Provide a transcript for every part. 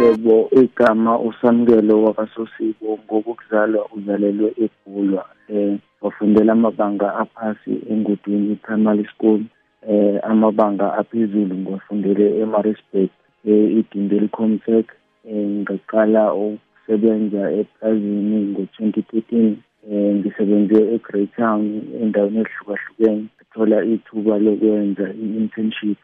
Yebo igama usamkelo wakasosibo ngokuzalwa uzalelwe eGulwa eh wafundela amabanga aphasi engudwini primary school eh amabanga aphezulu ngwafundele eMaritzburg eDindeli Comtech eh ngaqala ukusebenza eplazini ngo-2013 eh ngisebenze eGreytown endaweni ezihlukahlukene thola ithuba lokwenza i-internship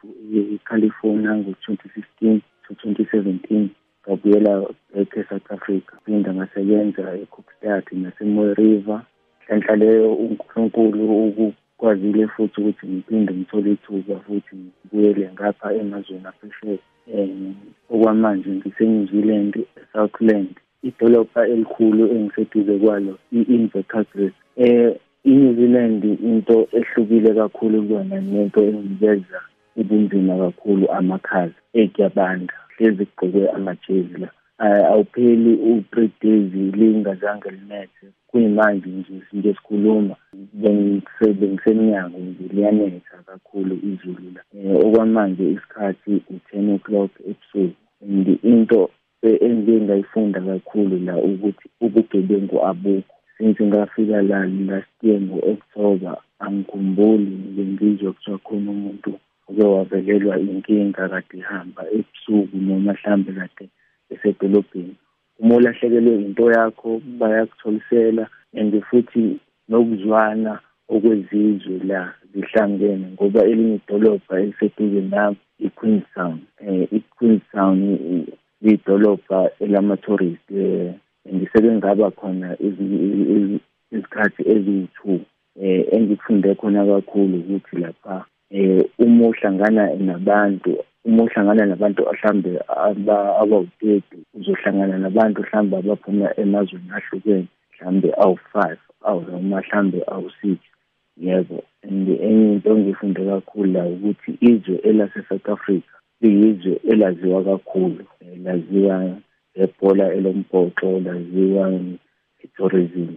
eCalifornia ngo-2015 to 2017 ngabuyela back eSouth Africa phinda ngasebenza eKokstad naseMoy River. Hlanhla leyo uNkulunkulu ukukwazile futhi ukuthi ngiphinde ngithole ithuba futhi ngibuyele ngapha emazweni aphesheya. Um okwamanje ngise-New Zealand e-Southland idolobha elikhulu engiseduze kwalo i-Invercargill eh iNew Zealand into ehlukile kakhulu kuyona nento enginikeza ubunzima kakhulu amakhaza ekuyabanda hlezi kugqokwe amajezi la. Awupheli u-three days lingazange linethe. Kuyimanje nje nje sikhuluma bengisemnyango nje liyanetha kakhulu izulu la. Okwamanje isikhathi u-ten o'clock ebusuku and into engike ngayifunda kakhulu la ukuthi ubugebengu abukho. Since ngafika la last year ngo-october angikhumbuli bengizwa kuthiwa khona umuntu uke wavelelwa inkinga kade ihamba ebusuku noma mhlambe kade esedolobheni. Uma ulahlekelwe into yakho bayakutholisela and futhi nokuzwana okwezizwe la zihlangene ngoba elinye idolobha eliseduze nami i-Queenstown eh i-Queenstown idolobha elama-tourist eh ngiseke ngaba khona izikhathi eziyi-two eh engikufunde khona kakhulu ukuthi lapha eh uma uhlangana nabantu uma uhlangana nabantu mhlambe abawu-thirty uzohlangana nabantu mhlambe abaphuma emazweni ahlukene mhlambe awu-five awu noma mhlambe awu-six yebo. And enye into engifunde kakhulu la ukuthi izwe elase-south africa liyizwe elaziwa kakhulu laziwa ngebhola elombhoxo laziwa i-tourism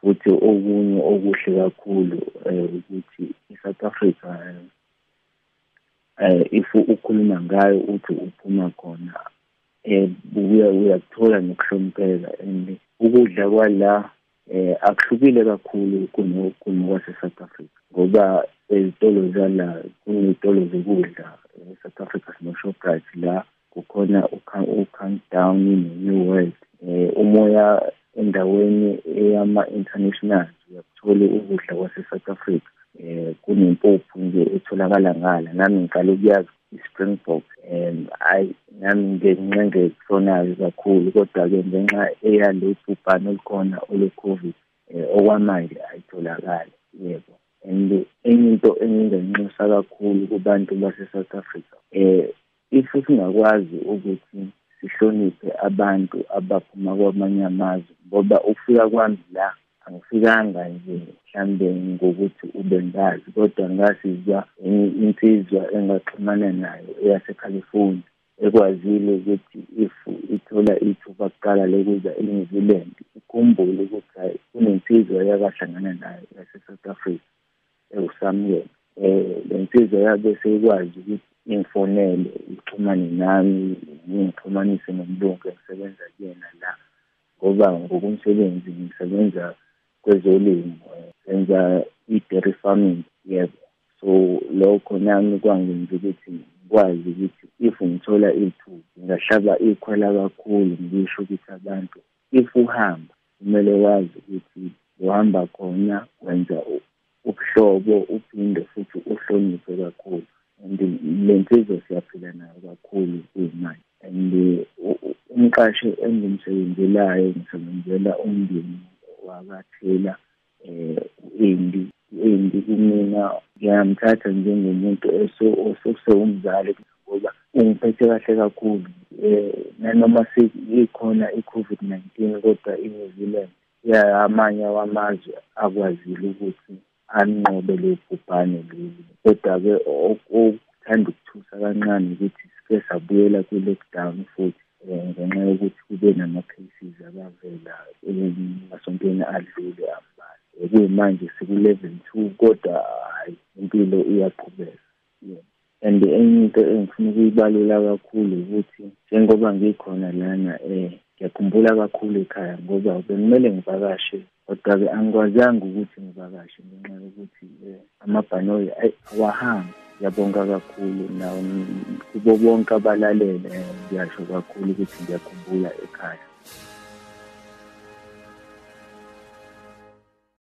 futhi okunye okuhle kakhulu ukuthi i-South Africa eh if ukhuluma ngayo uthi uphuma khona eh uyakuthola nokuhlonipheka and ukudla kwala eh akuhlukile kakhulu kunokwase South Africa. Ngoba ezitolo zala kunezitolo zokudla e-South Africa sino Shoprite la kukhona u-countdown ne-new world eh umoya endaweni eyama international uyakuthola ukudla kwase-South Africa eh kunempuphu nje etholakala ngala. Nami ngiqale ukuyazi i-Springbok um hayi nami ngenqenge kusonayo kakhulu kodwa-ke ngenxa eyale bhubhane olukhona olwe-COVID okwamanje ayitholakali yebo. And enye into engingenxusa kakhulu kubantu base-South Africa eh if singakwazi ukuthi sihloniphe abantu abaphuma kwamanye amazwe ngoba ukufika kwami la angifikanga nje mhlambe ngokuthi ube ngazi kodwa ngasizwa insizwa engaxhumana nayo eyase-California ekwazile ukuthi if ithola ithuba kuqala lokuza eNew Zealand ikhumbule ukuthi hayi kunensizwa eyakahlangana nayo yase-South Africa ewusamukela um le nsizwa yabe seyikwazi ukuthi ingifonele ixhumane nami ngixhumanise nomlungu engisebenza kuyena la. Ngoba ngokumsebenzi ngisebenza kwezolimo senza i-dairy farming yebo. So lokho nami kwangenza ukuthi ngikwazi ukuthi if ngithola ithuba ngingahlaba ikhwela kakhulu ngisho ukuthi abantu if uhamba kumele wazi ukuthi uhamba khona wenza ubuhlobo uphinde futhi uhloniphe kakhulu. And le nsizwa siyaphila nayo kakhulu kuyimanje and umqashi engimsebenzelayo ngisebenzela umndeni wakathela um u-Andy u-Andy kumina. Ngiyamthatha njengomuntu osewumzali ngoba ungiphethe kahle kakhulu um nanoma ikhona i-COVID-19 kodwa i-New Zealand amanye wamazwe akwazile ukuthi anqobe lo bhubhane lolu kodwa-ke okuthanda ukuthusa kancane ukuthi sike sabuyela kwi-lockdown futhi um ngenxa yokuthi kube nama-cases abavela emasontweni adlule ambalwa kuyimanje siku-level two kodwa hhayi impilo iyaqhubeka yeah. and enye into engifuna ukuyibalula kakhulu ukuthi njengoba ngikhona lana um ngiyakhumbula kakhulu ekhaya ngoba bekumele ngivakashe kodwa-ke angikwazanga ukuthi ngivakashe ngenxa yokuthi um amabhanoyi awahambi. Ngiyabonga kakhulu nawo kubo bonke abalalele ngiyasho kakhulu ukuthi ngiyakhumbula ekhaya.